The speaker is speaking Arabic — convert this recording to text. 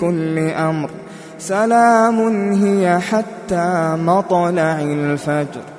كل أمر. سلام هي حتى مطلع الفجر.